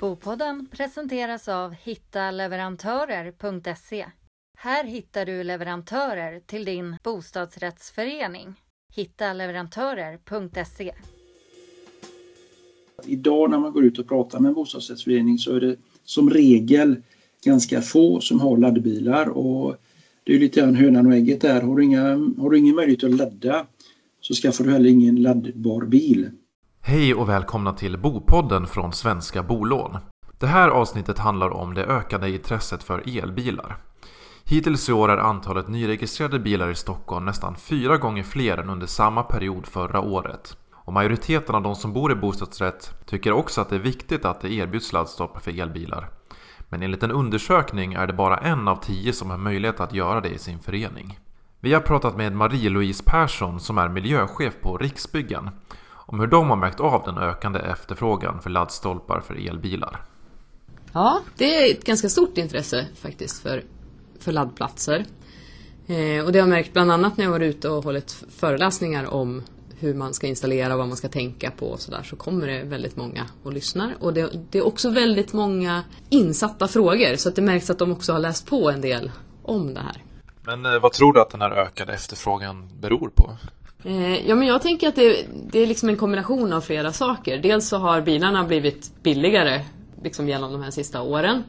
Bopodden presenteras av hittaleverantörer.se. Här hittar du leverantörer till din bostadsrättsförening. Hittaleverantörer.se. Idag när man går ut och pratar med en bostadsrättsförening så är det som regel ganska få som har laddbilar och det är lite grann hönan och ägget där. Har du, inga, har du ingen möjlighet att ladda så skaffar du heller ingen laddbar bil. Hej och välkomna till Bopodden från Svenska Bolån. Det här avsnittet handlar om det ökade intresset för elbilar. Hittills i år är antalet nyregistrerade bilar i Stockholm nästan fyra gånger fler än under samma period förra året. Och majoriteten av de som bor i bostadsrätt tycker också att det är viktigt att det erbjuds laddstolpar för elbilar. Men enligt en undersökning är det bara en av tio som har möjlighet att göra det i sin förening. Vi har pratat med Marie-Louise Persson som är miljöchef på Riksbyggen om hur de har märkt av den ökande efterfrågan för laddstolpar för elbilar. Ja, det är ett ganska stort intresse faktiskt för, för laddplatser. Eh, och det har jag märkt bland annat när jag varit ute och hållit föreläsningar om hur man ska installera vad man ska tänka på och sådär så kommer det väldigt många och lyssnar. Och det, det, är också väldigt många insatta frågor så att det märks att de också har läst på en del om det här. Men eh, vad tror du att den här ökade efterfrågan beror på? Eh, ja men jag tänker att det, det, är liksom en kombination av flera saker. Dels så har bilarna blivit billigare liksom genom de här sista åren.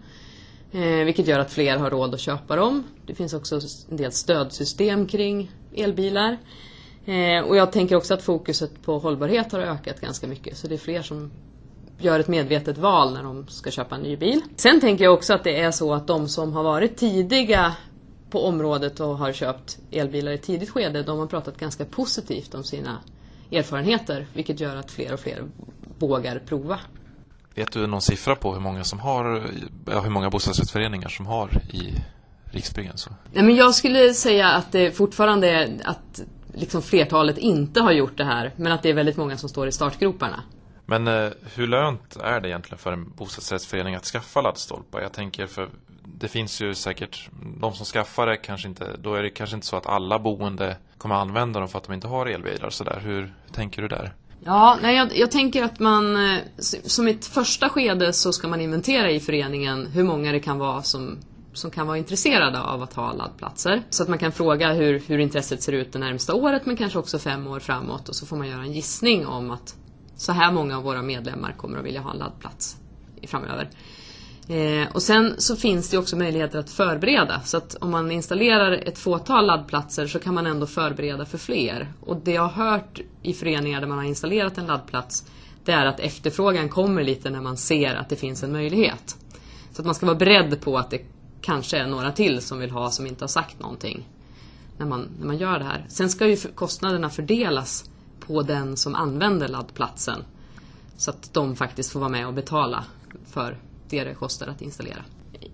Eh, vilket gör att fler har råd att köpa dem. Det finns också en del stödsystem kring elbilar. Eh, och jag tänker också att fokuset på hållbarhet har ökat ganska mycket. Så det är fler som gör ett medvetet val när de ska köpa en ny bil. Sen tänker jag också att det är så att de som har varit tidiga på området och har köpt elbilar i tidigt skede, de har pratat ganska positivt om sina erfarenheter. Vilket gör att fler och fler vågar prova. Vet du någon siffra på hur många som har, ja, hur många bostadsrättsföreningar som har i Riksbyggen? Så? Nej, men jag skulle säga att det fortfarande är att liksom flertalet inte har gjort det här, men att det är väldigt många som står i startgroparna. Men eh, hur lönt är det egentligen för en bostadsrättsförening att skaffa laddstolpar? Jag tänker för det finns ju säkert de som skaffar det kanske inte, då är det kanske inte så att alla boende kommer använda dem för att de inte har elbilar så där. Hur, hur tänker du där? Ja, nej, jag, jag, tänker att man eh, som ett första skede så ska man inventera i föreningen hur många det kan vara som, som kan vara intresserade av att ha laddplatser. Så att man kan fråga hur, hur intresset ser ut det närmsta året men kanske också fem år framåt och så får man göra en gissning om att så här många av våra medlemmar kommer att vilja ha en laddplats framöver. Eh, och sen så finns det också möjligheter att förbereda. Så att om man installerar ett fåtal laddplatser så kan man ändå förbereda för fler. Och det jag har hört i föreningar där man har installerat en laddplats det är att efterfrågan kommer lite när man ser att det finns en möjlighet. Så att man ska vara beredd på att det kanske är några till som vill ha som inte har sagt någonting. När man, när man gör det här. Sen ska ju kostnaderna fördelas på den som använder laddplatsen. Så att de faktiskt får vara med och betala för det det kostar att installera.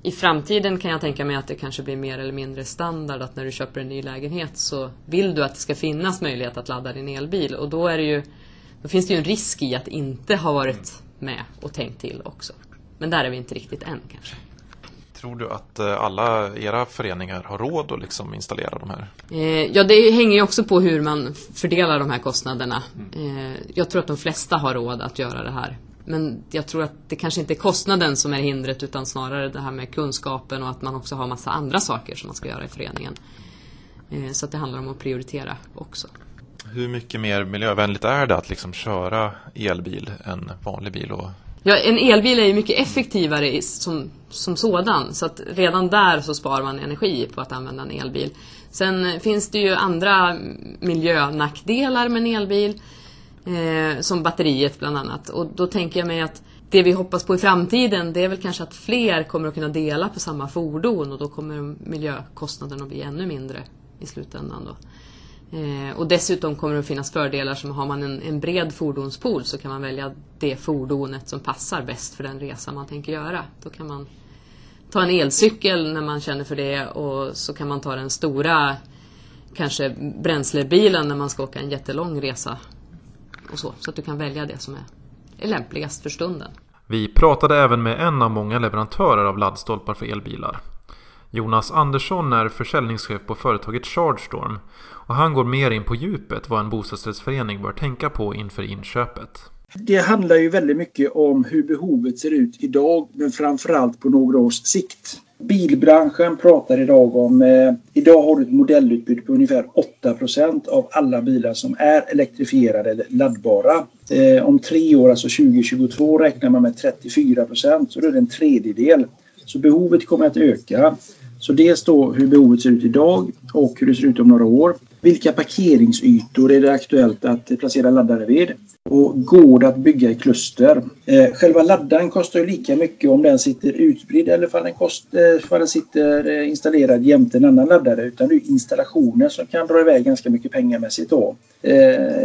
I framtiden kan jag tänka mig att det kanske blir mer eller mindre standard att när du köper en ny lägenhet så vill du att det ska finnas möjlighet att ladda din elbil och då, är det ju, då finns det ju en risk i att inte ha varit med och tänkt till också. Men där är vi inte riktigt än kanske. Tror du att eh, alla era föreningar har råd att liksom installera de här? Eh, ja, det hänger ju också på hur man fördelar de här kostnaderna. Mm. Eh, jag tror att de flesta har råd att göra det här. Men jag tror att det kanske inte är kostnaden som är hindret utan snarare det här med kunskapen och att man också har massa andra saker som man ska göra i föreningen. Så att det handlar om att prioritera också. Hur mycket mer miljövänligt är det att liksom köra elbil än vanlig bil? Och... Ja, en elbil är ju mycket effektivare som, som sådan så att redan där så sparar man energi på att använda en elbil. Sen eh, finns det ju andra miljönackdelar med en elbil. Eh, som batteriet bland annat. Och då tänker jag mig att det vi hoppas på i framtiden det är väl kanske att fler kommer att kunna dela på samma fordon och då kommer miljökostnaden att bli ännu mindre i slutändan. Då. Eh, och dessutom kommer det att finnas fördelar som har man en, en bred fordonspool så kan man välja det fordonet som passar bäst för den resa man tänker göra. Då kan man ta en elcykel när man känner för det och så kan man ta den stora kanske bränslebilen när man ska åka en jättelång resa och så. Så att du kan välja det som är lämpligast för stunden. Vi pratade även med en av många leverantörer av laddstolpar för elbilar. Jonas Andersson är försäljningschef på företaget ChargeStorm och han går mer in på djupet vad en bostadsrättsförening bör tänka på inför inköpet. Det handlar ju väldigt mycket om hur behovet ser ut idag men framförallt på några års sikt. Bilbranschen pratar idag om, eh, idag har du ett modellutbud på ungefär 8% av alla bilar som är elektrifierade eller laddbara. Eh, om tre år, alltså 2022, räknar man med 34% så då är det en tredjedel. Så behovet kommer att öka. Så dels då hur behovet ser ut idag och hur det ser ut om några år. Vilka parkeringsytor är det aktuellt att placera laddare vid? Och går det att bygga i kluster? Eh, själva laddaren kostar ju lika mycket om den sitter utspridd eller om den, kost, eh, den sitter eh, installerad jämte en annan laddare. Utan det är installationen som kan dra iväg ganska mycket pengamässigt då. Eh,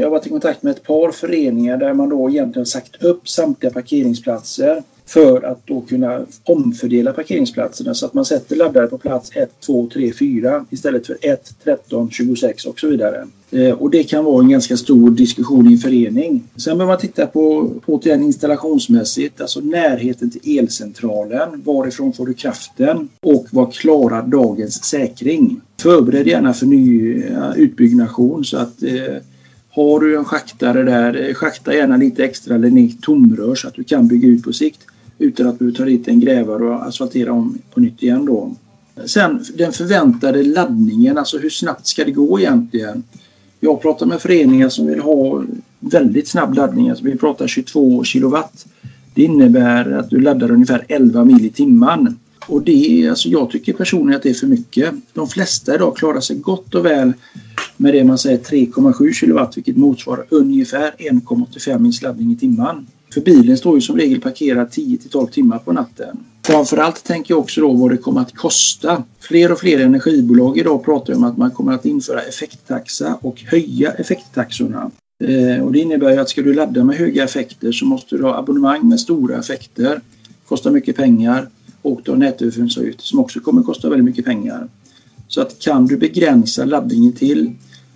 jag har varit i kontakt med ett par föreningar där man då egentligen sagt upp samtliga parkeringsplatser för att då kunna omfördela parkeringsplatserna så att man sätter laddare på plats 1, 2, 3, 4 istället för 1, 13, 26 och så vidare. Eh, och det kan vara en ganska stor diskussion i en förening. Sen behöver man titta på återigen installationsmässigt, alltså närheten till elcentralen. Varifrån får du kraften? Och vad klarar dagens säkring? Förbered gärna för ny eh, utbyggnation så att eh, har du en schaktare där, eh, schakta gärna lite extra eller ner tomrör så att du kan bygga ut på sikt utan att behöva ta dit en grävare och asfaltera om på nytt igen då. Sen den förväntade laddningen, alltså hur snabbt ska det gå egentligen? Jag pratar med föreningar som vill ha väldigt snabb laddning, alltså vi pratar 22 kilowatt. Det innebär att du laddar ungefär 11 mil i timmen. Och det, alltså jag tycker personligen att det är för mycket. De flesta idag klarar sig gott och väl med det man säger 3,7 kilowatt vilket motsvarar ungefär 1,85 mils laddning i timmen. För bilen står ju som regel parkerad 10 till 12 timmar på natten. Framförallt tänker jag också då vad det kommer att kosta. Fler och fler energibolag idag pratar om att man kommer att införa effekttaxa och höja effekttaxorna. Eh, och det innebär ju att ska du ladda med höga effekter så måste du ha abonnemang med stora effekter. Kostar mycket pengar. Och du har nätöverföringsavgifter som också kommer att kosta väldigt mycket pengar. Så att kan du begränsa laddningen till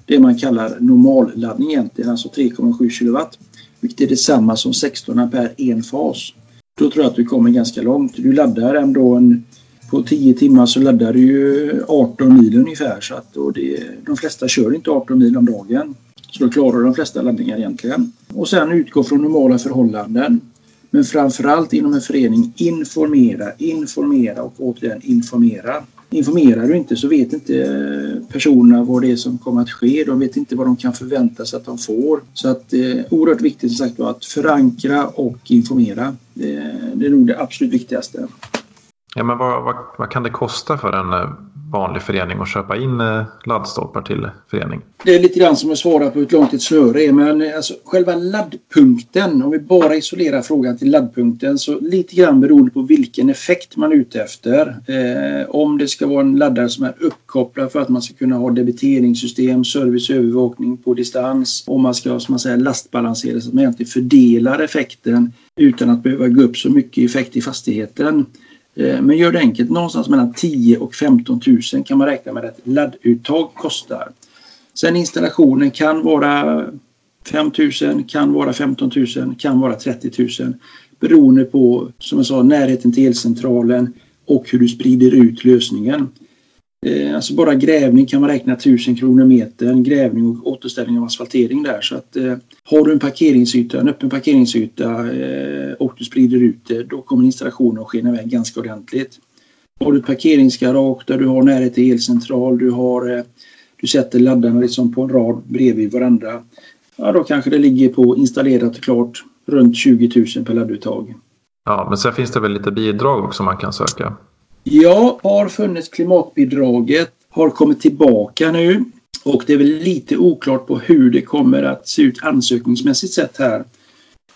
det man kallar normalladdning egentligen, alltså 3,7 kilowatt vilket är detsamma som 16 ampere en fas. Då tror jag att du kommer ganska långt. Du laddar ändå en, på 10 timmar så laddar du ju 18 mil ungefär. Så att, och det, de flesta kör inte 18 mil om dagen. Så då klarar de flesta laddningar egentligen. Och sen utgå från normala förhållanden. Men framförallt inom en förening informera, informera och återigen informera. Informerar du inte så vet inte eh, personerna vad det är som kommer att ske. De vet inte vad de kan förvänta sig att de får. Så att det eh, är oerhört viktigt som sagt att förankra och informera. Det, det är nog det absolut viktigaste. Ja, men vad, vad, vad kan det kosta för en eh, vanlig förening att köpa in eh, laddstolpar till förening? Det är lite grann som att svara på hur långt ett snöre är. Men eh, alltså, själva laddpunkten, om vi bara isolerar frågan till laddpunkten, så lite grann beroende på vilken effekt man är ute efter. Eh, om det ska vara en laddare som är uppkopplad för att man ska kunna ha debiteringssystem, service övervakning på distans. Om man ska som man säger, lastbalansera så att man egentligen fördelar effekten utan att behöva gå upp så mycket effekt i fastigheten. Eh, men gör det enkelt, någonstans mellan 10 och 15 000 kan man räkna med att ladduttag kostar. Sen installationen kan vara 5 000, kan vara 15 000, kan vara 30 000 beroende på, som jag sa, närheten till elcentralen och hur du sprider ut lösningen. Eh, alltså bara grävning kan man räkna 1000 kronor metern, grävning och återställning av asfaltering där. Så att eh, har du en parkeringsyta, en öppen parkeringsyta eh, och du sprider ut det, då kommer installationen att skena iväg ganska ordentligt. Har du ett parkeringsgarage där du har närhet till elcentral, du, har, eh, du sätter laddarna liksom på en rad bredvid varandra. Ja, då kanske det ligger på installerat och klart runt 20 000 per ladduttag. Ja, men sen finns det väl lite bidrag också man kan söka? Ja, har funnits klimatbidraget, har kommit tillbaka nu och det är väl lite oklart på hur det kommer att se ut ansökningsmässigt sett här.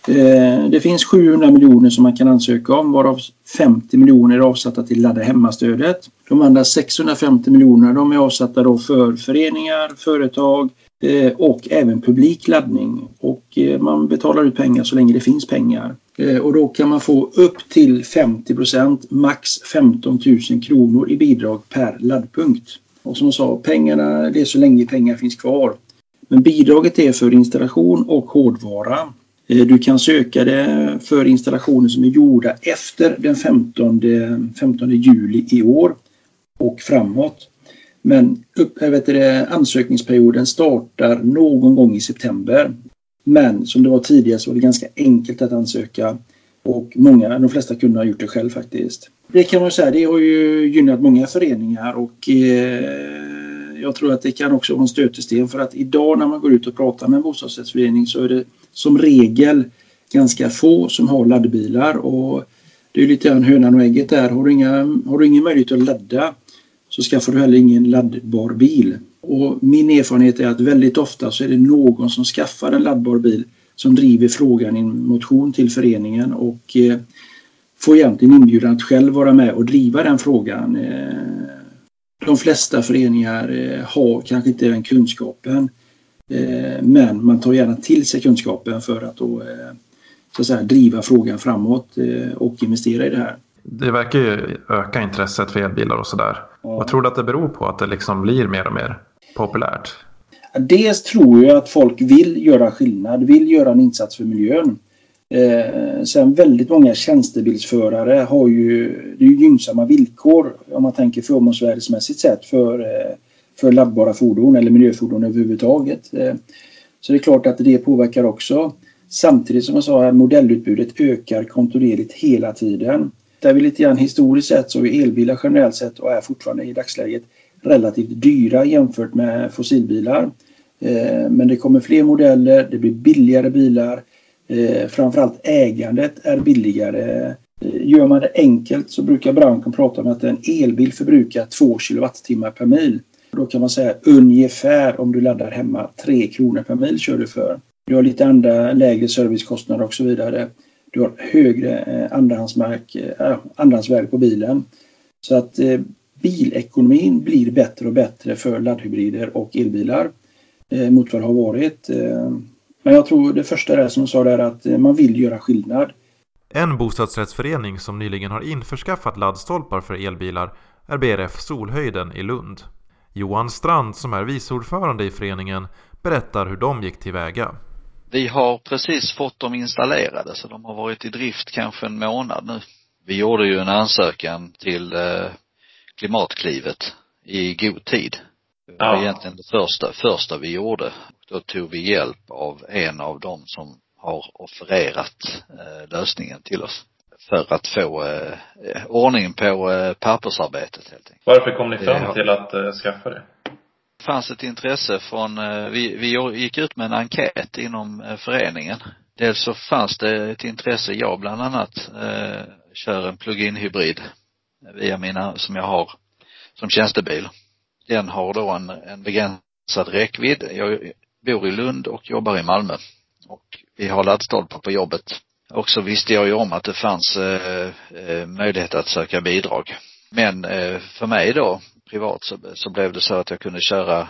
Eh, det finns 700 miljoner som man kan ansöka om varav 50 miljoner är avsatta till ladda hemmastödet. De andra 650 miljonerna de är avsatta då för föreningar, företag Eh, och även publik laddning. Och eh, man betalar ut pengar så länge det finns pengar. Eh, och då kan man få upp till 50% max 15 000 kronor i bidrag per laddpunkt. Och som jag sa, pengarna det är så länge pengar finns kvar. Men bidraget är för installation och hårdvara. Du kan söka det för installationer som är gjorda efter den 15, 15 juli i år och framåt. Men upp, eh, vet det, ansökningsperioden startar någon gång i september. Men som det var tidigare så var det ganska enkelt att ansöka och många, de flesta kunde ha gjort det själv faktiskt. Det kan man säga, det har ju gynnat många föreningar och eh, jag tror att det kan också vara en stötesten för att idag när man går ut och pratar med en bostadsrättsförening så är det som regel ganska få som har laddbilar och det är lite grann hönan och ägget där. Har du, inga, har du ingen möjlighet att ladda så skaffar du heller ingen laddbar bil. Och min erfarenhet är att väldigt ofta så är det någon som skaffar en laddbar bil som driver frågan i en motion till föreningen och eh, får egentligen inbjudan att själv vara med och driva den frågan. Eh, de flesta föreningar eh, har kanske inte den kunskapen eh, men man tar gärna till sig kunskapen för att då eh, så att säga, driva frågan framåt eh, och investera i det här. Det verkar ju öka intresset för elbilar och sådär. Ja. Vad tror du att det beror på att det liksom blir mer och mer populärt? Dels tror jag att folk vill göra skillnad, vill göra en insats för miljön. Eh, sen väldigt många tjänstebilsförare har ju, det är ju gynnsamma villkor om man tänker förmånsvärdesmässigt sett för, eh, för laddbara fordon eller miljöfordon överhuvudtaget. Eh, så det är klart att det påverkar också. Samtidigt som jag sa här, modellutbudet ökar kontinuerligt hela tiden tittar vi lite grann historiskt sett så är elbilar generellt sett och är fortfarande i dagsläget relativt dyra jämfört med fossilbilar. Eh, men det kommer fler modeller, det blir billigare bilar. Eh, framförallt ägandet är billigare. Eh, gör man det enkelt så brukar branschen prata om att en elbil förbrukar 2 kilowattimmar per mil. Då kan man säga ungefär om du laddar hemma 3 kronor per mil kör du för. Du har lite andra lägre servicekostnader och så vidare. Du har högre eh, andrahandsmark, eh, äh, andrahandsvärde på bilen. Så att eh, bilekonomin blir bättre och bättre för laddhybrider och elbilar eh, mot vad det har varit. Eh, men jag tror det första är som du sa där att eh, man vill göra skillnad. En bostadsrättsförening som nyligen har införskaffat laddstolpar för elbilar är BRF Solhöjden i Lund. Johan Strand som är vice ordförande i föreningen berättar hur de gick tillväga. Vi har precis fått dem installerade så de har varit i drift kanske en månad nu. Vi gjorde ju en ansökan till Klimatklivet i god tid. Det var ja. egentligen det första, första vi gjorde. Då tog vi hjälp av en av dem som har offererat eh, lösningen till oss för att få eh, ordning på eh, pappersarbetet helt enkelt. Varför kom ni fram till att eh, skaffa det? Fanns ett intresse från, eh, vi, vi gick ut med en enkät inom eh, föreningen. Dels så fanns det ett intresse, jag bland annat eh, kör en plug-in hybrid via mina, som jag har som tjänstebil. Den har då en, en begränsad räckvidd. Jag bor i Lund och jobbar i Malmö. Och vi har laddstolpar på jobbet. Och så visste jag ju om att det fanns eh, eh möjlighet att söka bidrag. Men eh, för mig då, privat, så, så blev det så att jag kunde köra eh,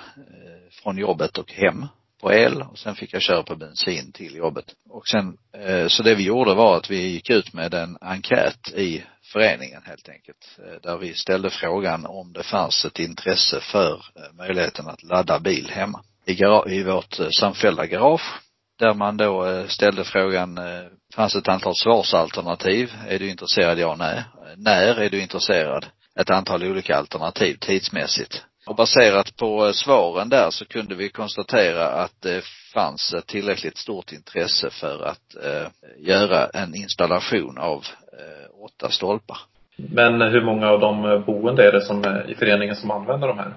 från jobbet och hem på el och sen fick jag köra på bensin till jobbet. Och sen, eh, så det vi gjorde var att vi gick ut med en enkät i föreningen helt enkelt. Eh, där vi ställde frågan om det fanns ett intresse för eh, möjligheten att ladda bil hemma. I, i vårt eh, samfällda garage där man då eh, ställde frågan, eh, fanns ett antal svarsalternativ. Är du intresserad? Ja, nej. När är du intresserad? Ett antal olika alternativ tidsmässigt. Och baserat på svaren där så kunde vi konstatera att det fanns ett tillräckligt stort intresse för att eh, göra en installation av eh, åtta stolpar. Men hur många av de boende är det som är i föreningen som använder de här?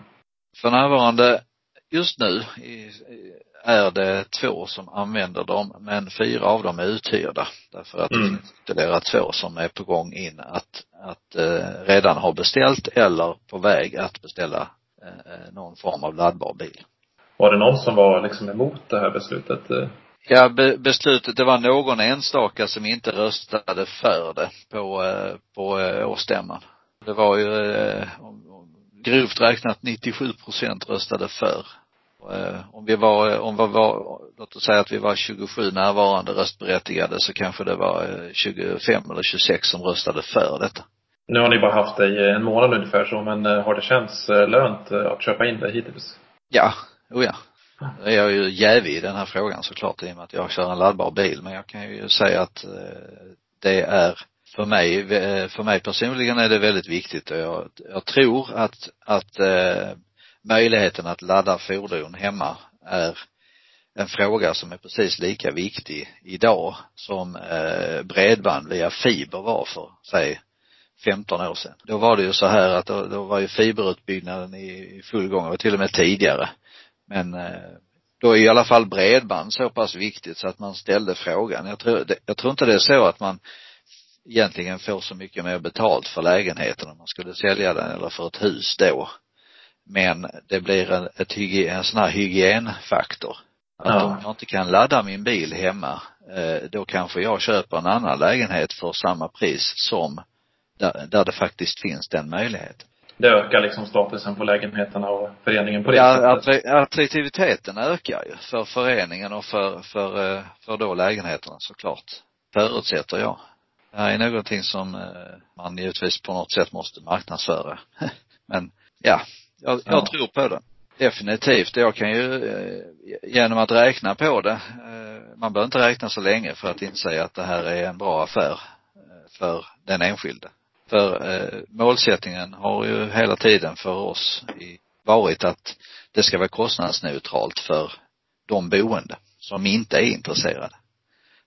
För närvarande, just nu, är det två som använder dem, men fyra av dem är uthyrda. Därför att mm. ytterligare två som är på gång in att, att eh, redan ha beställt eller på väg att beställa eh, någon form av laddbar bil. Var det någon som var liksom emot det här beslutet? Ja, be beslutet, det var någon enstaka som inte röstade för det på, eh, på eh, årsstämman. Det var ju eh, grovt räknat 97 procent röstade för. Om vi var, om vi var, låt oss säga att vi var 27 närvarande röstberättigade så kanske det var 25 eller 26 som röstade för detta. Nu har ni bara haft det i en månad ungefär så, men har det känts lönt att köpa in det hittills? Ja, oh ja. Jag är ju jävig i den här frågan såklart i och med att jag kör en laddbar bil. Men jag kan ju säga att eh, det är för mig, eh, för mig personligen är det väldigt viktigt och jag, jag tror att, att eh, möjligheten att ladda fordon hemma är en fråga som är precis lika viktig idag som eh, bredband via fiber var för, säg 15 år sedan. Då var det ju så här att då, då var ju fiberutbyggnaden i, full gång och till och med tidigare. Men eh, då är i alla fall bredband så pass viktigt så att man ställde frågan. Jag tror, jag tror inte det är så att man egentligen får så mycket mer betalt för lägenheten om man skulle sälja den eller för ett hus då. Men det blir en, ett hygien, en sån här hygienfaktor. Att ja. om jag inte kan ladda min bil hemma, eh, då kanske jag köper en annan lägenhet för samma pris som där, där det faktiskt finns den möjligheten. Det ökar liksom statusen på lägenheterna och föreningen på det ja, sättet? Attraktiviteten ökar ju för föreningen och för, för, eh, för då lägenheterna såklart. Förutsätter jag. Det här är någonting som eh, man givetvis på något sätt måste marknadsföra. Men ja, jag, jag ja. tror på det. Definitivt. Jag kan ju eh, genom att räkna på det, man behöver inte räkna så länge för att inse att det här är en bra affär för den enskilde. För eh, målsättningen har ju hela tiden för oss i, varit att det ska vara kostnadsneutralt för de boende som inte är intresserade.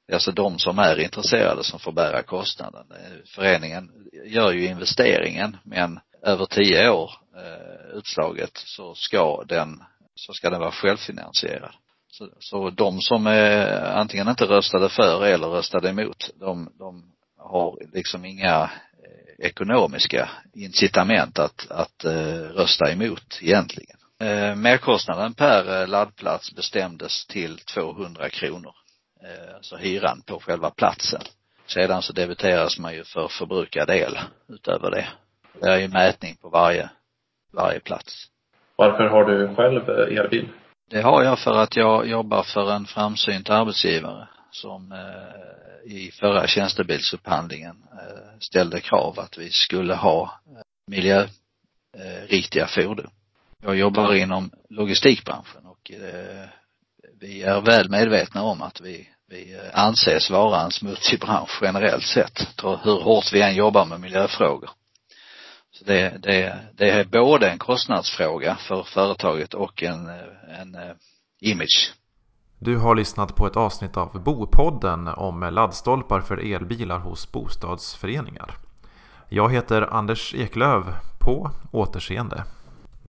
Det är alltså de som är intresserade som får bära kostnaden. Eh, föreningen gör ju investeringen men över tio år eh, utslaget så ska den, så ska den vara självfinansierad. Så, så de som är, antingen inte röstade för eller röstade emot, de, de har liksom inga eh, ekonomiska incitament att, att eh, rösta emot egentligen. Eh, merkostnaden per eh, laddplats bestämdes till 200 kronor. Eh, alltså hyran på själva platsen. Sedan så debiteras man ju för förbrukad el utöver det. Det är ju mätning på varje, varje plats. Varför har du själv eh, elbil? Det har jag för att jag jobbar för en framsynt arbetsgivare som eh, i förra tjänstebilsupphandlingen eh, ställde krav att vi skulle ha eh, miljöriktiga fordon. Jag jobbar inom logistikbranschen och eh, vi är väl medvetna om att vi, vi anses vara en smutsig bransch generellt sett, hur hårt vi än jobbar med miljöfrågor. Så det, det, det är både en kostnadsfråga för företaget och en, en eh, image du har lyssnat på ett avsnitt av Bopodden om laddstolpar för elbilar hos bostadsföreningar. Jag heter Anders Eklöv. På återseende.